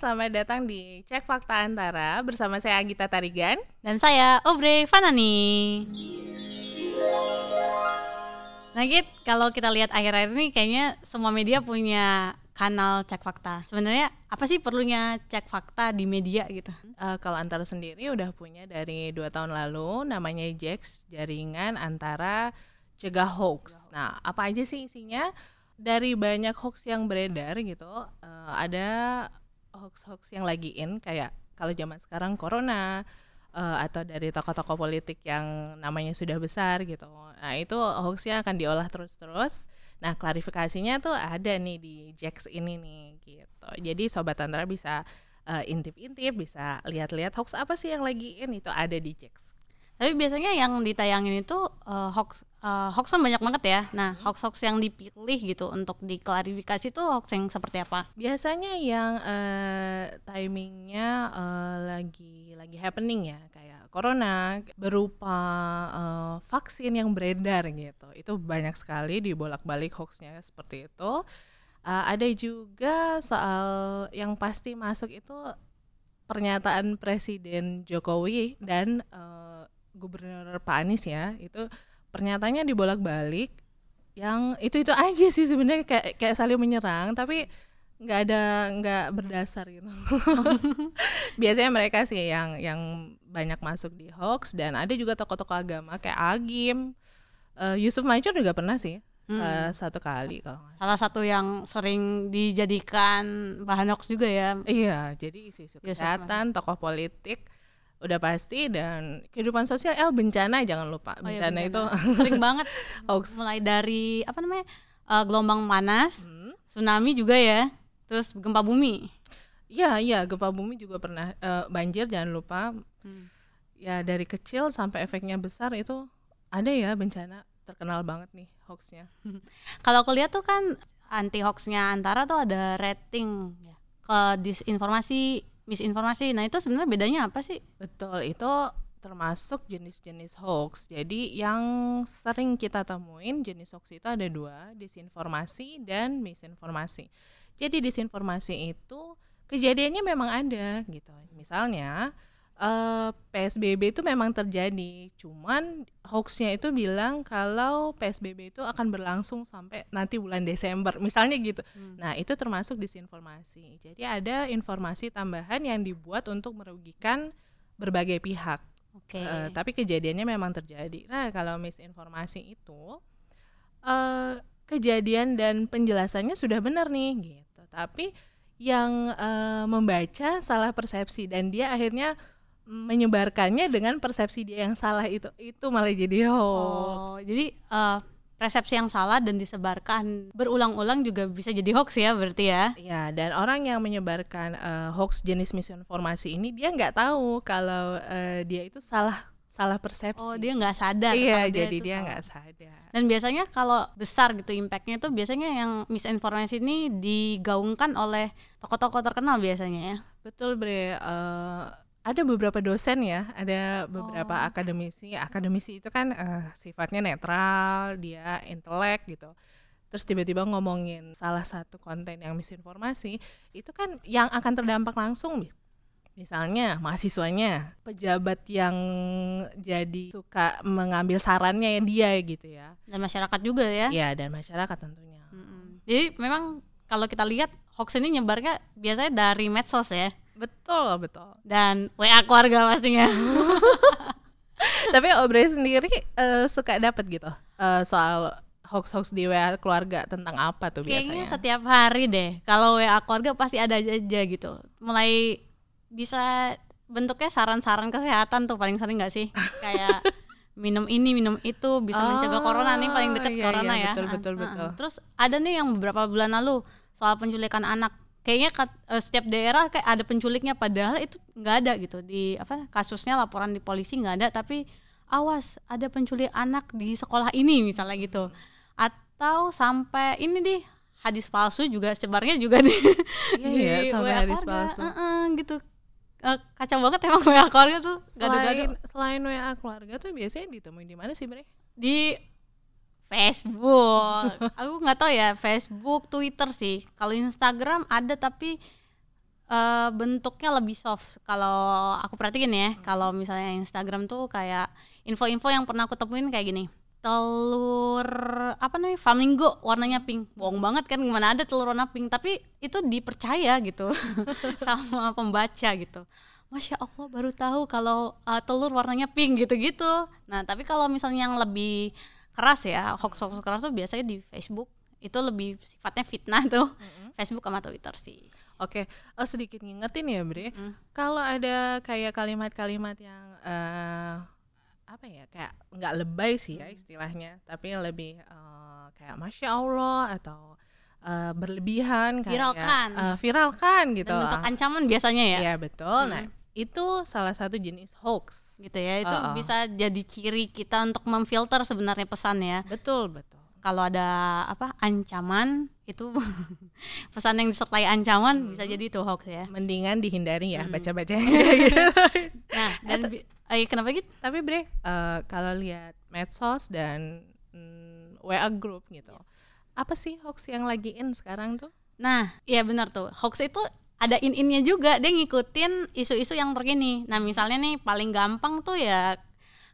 selamat datang di Cek Fakta Antara bersama saya Agita Tarigan dan saya Obre Fanani. Nah, Git, kalau kita lihat akhir-akhir ini kayaknya semua media punya kanal cek fakta. Sebenarnya apa sih perlunya cek fakta di media gitu? Uh, kalau antara sendiri udah punya dari dua tahun lalu, namanya JAX, jaringan antara cegah hoax. Nah, apa aja sih isinya? Dari banyak hoax yang beredar gitu, uh, ada hoax-hoax yang lagi in kayak kalau zaman sekarang corona uh, atau dari tokoh-tokoh politik yang namanya sudah besar gitu. Nah, itu hoaxnya akan diolah terus-terus Nah, klarifikasinya tuh ada nih di Jax ini nih gitu. Jadi sobat Tantra bisa uh, intip-intip, bisa lihat-lihat hoax apa sih yang lagi ini itu ada di Jax. Tapi biasanya yang ditayangin itu uh, hoax uh, hoax kan banyak banget ya. Nah, hmm. hoax-hoax yang dipilih gitu untuk diklarifikasi itu hoax yang seperti apa? Biasanya yang uh, timingnya uh, lagi lagi happening ya, kayak corona berupa uh, vaksin yang beredar gitu. Itu banyak sekali dibolak-balik hoaxnya seperti itu. Uh, ada juga soal yang pasti masuk itu pernyataan Presiden Jokowi dan uh, Gubernur Pak Anies ya. Itu pernyataannya dibolak-balik yang itu itu aja sih sebenarnya kayak kayak saling menyerang tapi nggak ada nggak berdasar gitu. Biasanya mereka sih yang yang banyak masuk di hoax dan ada juga tokoh-tokoh agama kayak Agim uh, Yusuf Mansur juga pernah sih hmm. satu kali kalau salah satu yang sering dijadikan bahan hoax juga ya. Iya jadi isu-isu kesehatan tokoh politik udah pasti dan kehidupan sosial eh bencana jangan lupa bencana, oh, iya, bencana. itu sering banget hoax mulai dari apa namanya uh, gelombang panas hmm. tsunami juga ya Terus gempa bumi. Iya, iya, gempa bumi juga pernah uh, banjir jangan lupa. Hmm. Ya dari kecil sampai efeknya besar itu ada ya bencana terkenal banget nih hoaxnya. Kalau aku lihat tuh kan anti hoaxnya antara tuh ada rating ya ke disinformasi, misinformasi. Nah itu sebenarnya bedanya apa sih? Betul itu termasuk jenis-jenis hoax. Jadi yang sering kita temuin jenis hoax itu ada dua, disinformasi dan misinformasi. Jadi disinformasi itu kejadiannya memang ada gitu. Misalnya uh, eh, PSBB itu memang terjadi, cuman hoaxnya itu bilang kalau PSBB itu akan berlangsung sampai nanti bulan Desember, misalnya gitu. Hmm. Nah itu termasuk disinformasi. Jadi ada informasi tambahan yang dibuat untuk merugikan berbagai pihak. Okay. Uh, eh, tapi kejadiannya memang terjadi. Nah kalau misinformasi itu uh, kejadian dan penjelasannya sudah benar nih gitu tapi yang uh, membaca salah persepsi dan dia akhirnya menyebarkannya dengan persepsi dia yang salah itu itu malah jadi hoax. Oh, jadi uh, persepsi yang salah dan disebarkan berulang-ulang juga bisa jadi hoax ya berarti ya? Ya dan orang yang menyebarkan uh, hoax jenis misinformasi ini dia nggak tahu kalau uh, dia itu salah salah persepsi. Oh dia nggak sadar. Iya jadi dia nggak sadar. Dan biasanya kalau besar gitu impactnya itu biasanya yang misinformasi ini digaungkan oleh tokoh-tokoh terkenal biasanya ya. Betul bre. Uh, ada beberapa dosen ya, ada beberapa oh. akademisi. Akademisi itu kan uh, sifatnya netral, dia intelek gitu. Terus tiba-tiba ngomongin salah satu konten yang misinformasi, itu kan yang akan terdampak langsung Misalnya mahasiswanya, pejabat yang jadi suka mengambil sarannya yang dia gitu ya. Dan masyarakat juga ya. Iya, dan masyarakat tentunya. Mm-hmm. Jadi memang kalau kita lihat hoax ini nyebarnya biasanya dari medsos ya. Betul, betul. Dan WA keluarga pastinya. Tapi Obre sendiri uh, suka dapat gitu uh, soal hoax-hoax di WA keluarga tentang apa tuh Kayaknya biasanya? Kayaknya setiap hari deh. Kalau WA keluarga pasti ada aja gitu. Mulai bisa bentuknya saran-saran kesehatan tuh paling sering nggak sih kayak minum ini minum itu bisa oh, mencegah corona nih paling dekat iya, corona iya, ya betul betul uh, betul terus ada nih yang beberapa bulan lalu soal penculikan anak kayaknya uh, setiap daerah kayak ada penculiknya padahal itu nggak ada gitu. Di apa kasusnya laporan di polisi nggak ada tapi awas ada penculik anak di sekolah ini misalnya gitu. Atau sampai ini deh hadis palsu juga sebarnya juga di iya, di iya, sampai hadis palsu. Uh -uh, gitu. Uh, kacau banget emang WA keluarga tuh selain selain WA keluarga tuh biasanya ditemuin di mana sih bre? Di Facebook. Aku nggak tahu ya Facebook Twitter sih. Kalau Instagram ada tapi eh, bentuknya lebih soft. Kalau aku perhatiin ya kalau misalnya Instagram tuh kayak info-info yang pernah aku temuin kayak gini. Telur apa namanya flamingo warnanya pink. Bohong banget kan gimana ada telur warna pink tapi itu dipercaya gitu sama pembaca gitu. Masya Allah baru tahu kalau uh, telur warnanya pink gitu-gitu. Nah tapi kalau misalnya yang lebih keras ya hoax-hoax keras tuh biasanya di Facebook itu lebih sifatnya fitnah tuh Facebook sama Twitter sih Oke, oh, sedikit ngingetin ya Bre. Mm. Kalau ada kayak kalimat-kalimat yang eh, apa ya kayak nggak lebay sih ya istilahnya, tapi lebih eh, kayak masya Allah atau eh, berlebihan kayak Viralkan. eh, viralkan gitu. dan bentuk Ah, ancaman biasanya ya Iya betul. Nah Mm. Itu salah satu jenis hoax. gitu ya itu Uh-uh. bisa jadi ciri kita untuk memfilter sebenarnya pesan ya Betul betul. kalau ada apa ancaman itu pesan yang disertai ancaman bisa jadi itu hoax ya Mendingan dihindari ya Mm. baca-baca gitu. nah dan bi- eh, kenapa gitu Tapi Bre, eh, kalau lihat medsos dan mm, WA group gitu, apa sih hoax yang lagi in sekarang tuh? nah iya benar tuh hoax itu ada in-innya juga dia ngikutin isu-isu yang terkini. Nah misalnya nih paling gampang tuh ya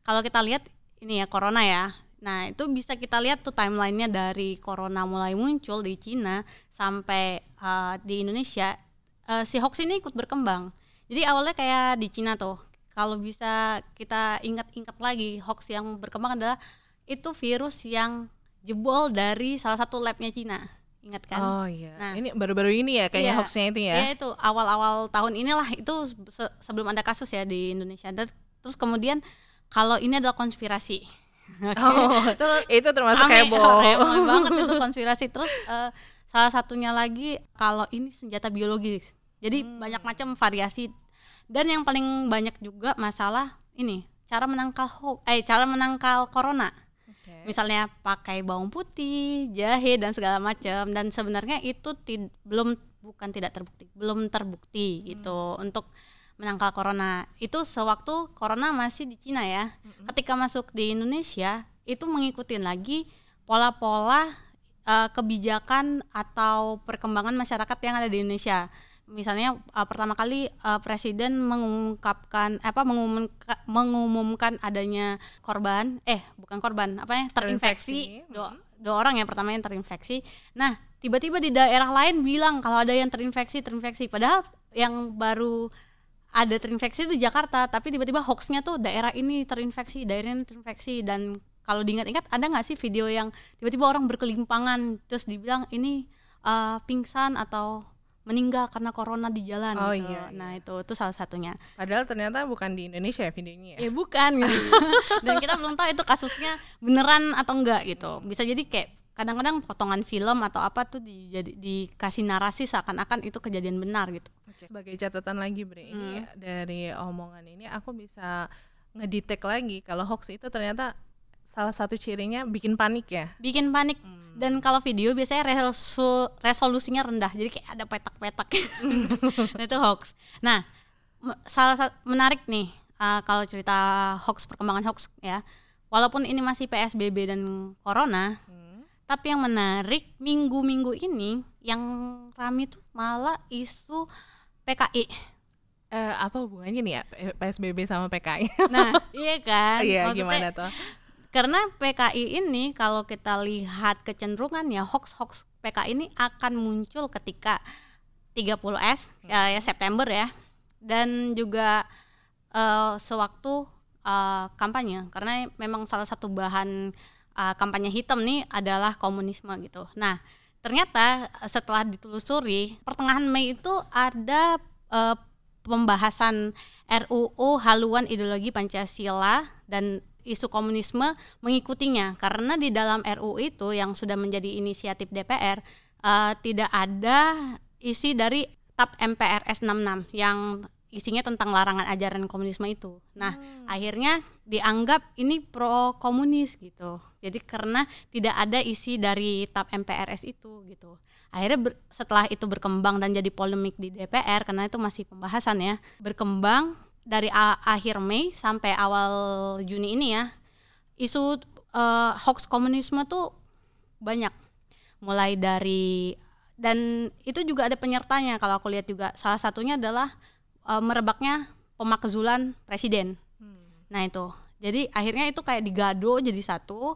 kalau kita lihat ini ya corona ya. Nah itu bisa kita lihat tuh timelinenya dari corona mulai muncul di Cina sampai eh, di Indonesia. Eh, si hoax ini ikut berkembang. Jadi awalnya kayak di Cina tuh. Kalau bisa kita ingat-ingat lagi hoax yang berkembang adalah itu virus yang jebol dari salah satu labnya Cina ingat kan Oh iya, Nah. ini baru-baru ini ya kayaknya Iya. hoaxnya itu ya. Ya itu awal-awal tahun inilah itu se- sebelum ada kasus ya di Indonesia. Dan terus kemudian kalau ini adalah konspirasi. Oh, Terus itu termasuk rame, heboh. rame banget itu konspirasi. Terus eh, salah satunya lagi kalau ini senjata biologis. Jadi Hmm. banyak macam variasi. Dan yang paling banyak juga masalah ini cara menangkal ho- eh cara menangkal corona Oke. misalnya pakai bawang putih, jahe dan segala macam dan sebenarnya itu tid- belum bukan tidak terbukti, belum terbukti gitu untuk menangkal corona. Itu sewaktu corona masih di Cina ya. Ketika masuk di Indonesia itu mengikuti lagi pola-pola eh, kebijakan atau perkembangan masyarakat yang ada di Indonesia. Misalnya eh, pertama kali eh, presiden mengungkapkan apa mengumumka- mengumumkan adanya korban eh bukan korban apa ya terinfeksi. Terinfeksi, dua, dua orang yang pertama yang terinfeksi. Nah, tiba-tiba di daerah lain bilang kalau ada yang terinfeksi terinfeksi. Padahal yang baru ada terinfeksi itu di Jakarta, tapi tiba-tiba hoaxnya tuh daerah ini terinfeksi, daerah ini terinfeksi. Dan kalau diingat-ingat ada nggak sih video yang tiba-tiba orang berkelimpangan terus dibilang ini uh, pingsan atau meninggal karena corona di jalan Oh, gitu. iya, Nah, itu itu salah satunya. Padahal ternyata bukan di Indonesia ya videonya ya. Ya bukan gitu. Dan kita belum tahu itu kasusnya beneran atau enggak gitu. Bisa jadi kayak kadang-kadang potongan film atau apa tuh dijadi, dikasih narasi seakan-akan itu kejadian benar gitu. Oke. Sebagai catatan lagi Bre, ini Hmm. dari omongan ini aku bisa ngedetect lagi kalau hoax itu ternyata salah satu cirinya bikin panik ya. Bikin panik. Hmm. Dan kalau video biasanya resu- resolusinya rendah. Jadi kayak ada petak-petak. nah, itu hoax. Nah, salah satu menarik nih uh, kalau cerita hoax perkembangan hoax ya. Walaupun ini masih PSBB dan corona, Hmm. Tapi yang menarik minggu-minggu ini yang rame tuh malah isu PKI. Eh, apa hubungannya nih ya PSBB sama PKI? Nah, iya kan? Iya, Maksudnya, gimana tuh? Karena PKI ini kalau kita lihat kecenderungannya hoax-hoax PKI ini akan muncul ketika 30S ya, ya September ya. Dan juga eh, sewaktu eh, kampanye karena memang salah satu bahan eh, kampanye hitam nih adalah komunisme gitu. Nah, ternyata eh, setelah ditelusuri pertengahan Mei itu ada eh, pembahasan RUU haluan ideologi Pancasila dan isu komunisme mengikutinya karena di dalam RUU itu yang sudah menjadi inisiatif DPR eh, tidak ada isi dari TAP MPRS 66 yang isinya tentang larangan ajaran komunisme itu. Nah, akhirnya dianggap ini pro komunis gitu. Jadi karena tidak ada isi dari TAP MPRS itu gitu. Akhirnya ber- setelah itu berkembang dan jadi polemik di DPR karena itu masih pembahasan ya, berkembang dari akhir Mei sampai awal Juni ini ya. Isu eh, hoax komunisme tuh banyak. Mulai dari dan itu juga ada penyertanya kalau aku lihat juga salah satunya adalah uh, merebaknya pemakzulan presiden Hmm. nah itu jadi akhirnya itu kayak digado jadi satu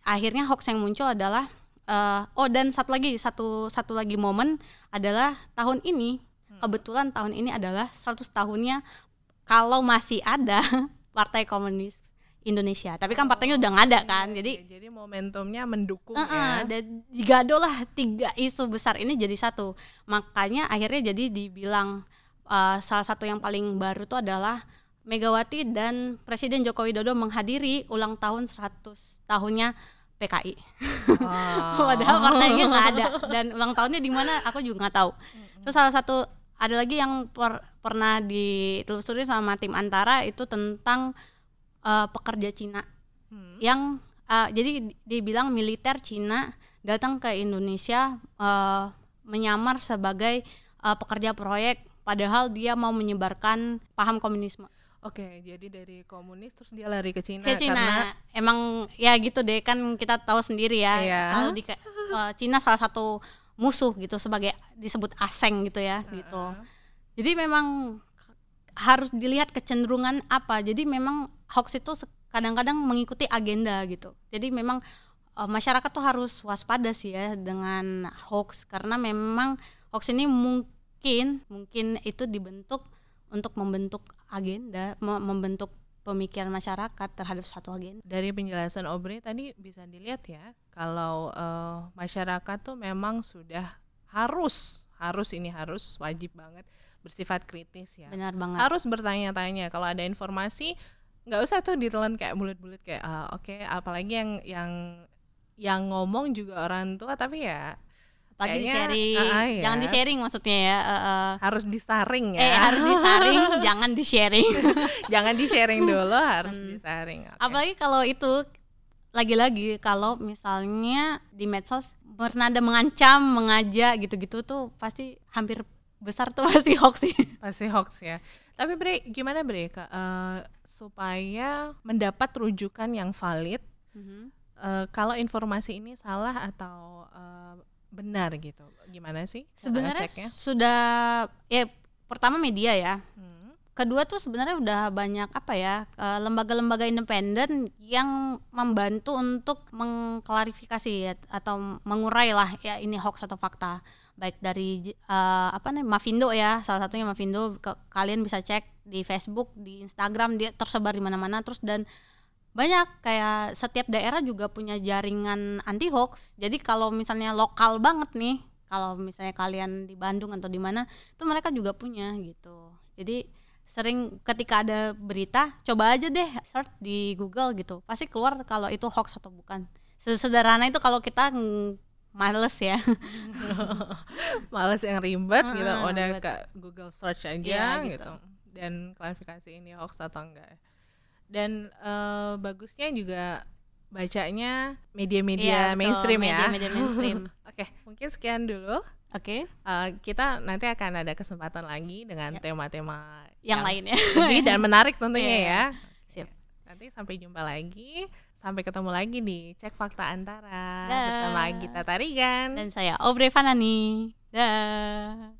akhirnya hoax yang muncul adalah uh, oh dan satu lagi satu satu lagi momen adalah tahun ini kebetulan tahun ini adalah 100 tahunnya kalau masih ada Partai Komunis Indonesia. Tapi kan partainya udah nggak ada kan jadi Oke, jadi momentumnya mendukung Heeh, ya. dan digado lah tiga isu besar ini jadi satu. Makanya akhirnya jadi dibilang uh, salah satu yang paling baru itu adalah Megawati dan Presiden Joko Widodo menghadiri ulang tahun 100 tahunnya PKI Oh. padahal partainya nggak ada. Dan ulang tahunnya di mana aku juga nggak tahu. Terus salah satu ada lagi yang per- pernah ditelusuri sama tim antara itu tentang uh, pekerja Cina Hmm. yang uh, jadi di- dibilang militer Cina datang ke Indonesia uh, menyamar sebagai uh, pekerja proyek padahal dia mau menyebarkan paham komunisme Oke, jadi dari komunis terus dia lari ke Cina, ke Cina karena emang ya gitu deh kan kita tahu sendiri ya Iya. selalu di uh, Cina salah satu musuh gitu sebagai disebut aseng gitu ya gitu. Jadi memang harus dilihat kecenderungan apa. Jadi memang hoax itu kadang-kadang mengikuti agenda gitu. Jadi memang uh, masyarakat tuh harus waspada sih ya dengan hoax karena memang hoax ini mungkin mungkin itu dibentuk untuk membentuk agenda me- membentuk pemikiran masyarakat terhadap satu agenda dari penjelasan Obri tadi bisa dilihat ya kalau eh, masyarakat tuh memang sudah harus harus ini harus wajib banget bersifat kritis ya. benar banget Harus bertanya-tanya kalau ada informasi nggak usah tuh ditelan kayak bulat-bulat kayak ah, oke apalagi yang yang yang ngomong juga orang tua tapi ya apalagi di sharing ah, ah, ya. jangan di sharing maksudnya ya eh, eh. harus disaring ya. eh harus disaring jangan di sharing Jangan di sharing dulu, harus Hmm. disaring. Oke. apalagi kalau itu lagi-lagi kalau misalnya di medsos pernah ada mengancam mengajak gitu-gitu tuh pasti hampir besar tuh pasti hoax sih Pasti hoax ya. Tapi Bre, gimana Bre eh, supaya mendapat rujukan yang valid eh, kalau informasi ini salah atau eh, benar gitu. Gimana sih? sebenarnya sudah ya pertama media ya Hmm. kedua tuh sebenarnya udah banyak apa ya eh, lembaga-lembaga independen yang membantu untuk mengklarifikasi ya, atau mengurai lah ya ini hoax atau fakta baik dari eh, apa nih Mavindo ya salah satunya Mavindo Ke- kalian bisa cek di Facebook di Instagram dia tersebar di mana-mana terus dan banyak kayak setiap daerah juga punya jaringan anti hoax jadi kalau misalnya lokal banget nih kalau misalnya kalian di Bandung atau di mana itu mereka juga punya gitu jadi sering ketika ada berita coba aja deh search di Google gitu pasti keluar kalau itu hoax atau bukan sesederhana itu kalau kita males ya Males yang ribet gitu, Ah, udah ribet. ke Google search aja Iya, gitu. gitu. Dan klarifikasi ini hoax atau enggak. Dan eh, bagusnya juga bacanya media-media Iya, betul, mainstream ya. media-media mainstream Oke, mungkin sekian dulu. oke Eh, kita nanti akan ada kesempatan lagi dengan Ya. tema-tema yang lain ya lebih dan menarik tentunya Iya. ya. Siap. Nanti sampai jumpa lagi. Sampai ketemu lagi di Cek Fakta Antara Dah. bersama Gita Tarigan. dan saya Aubrey Fanani dah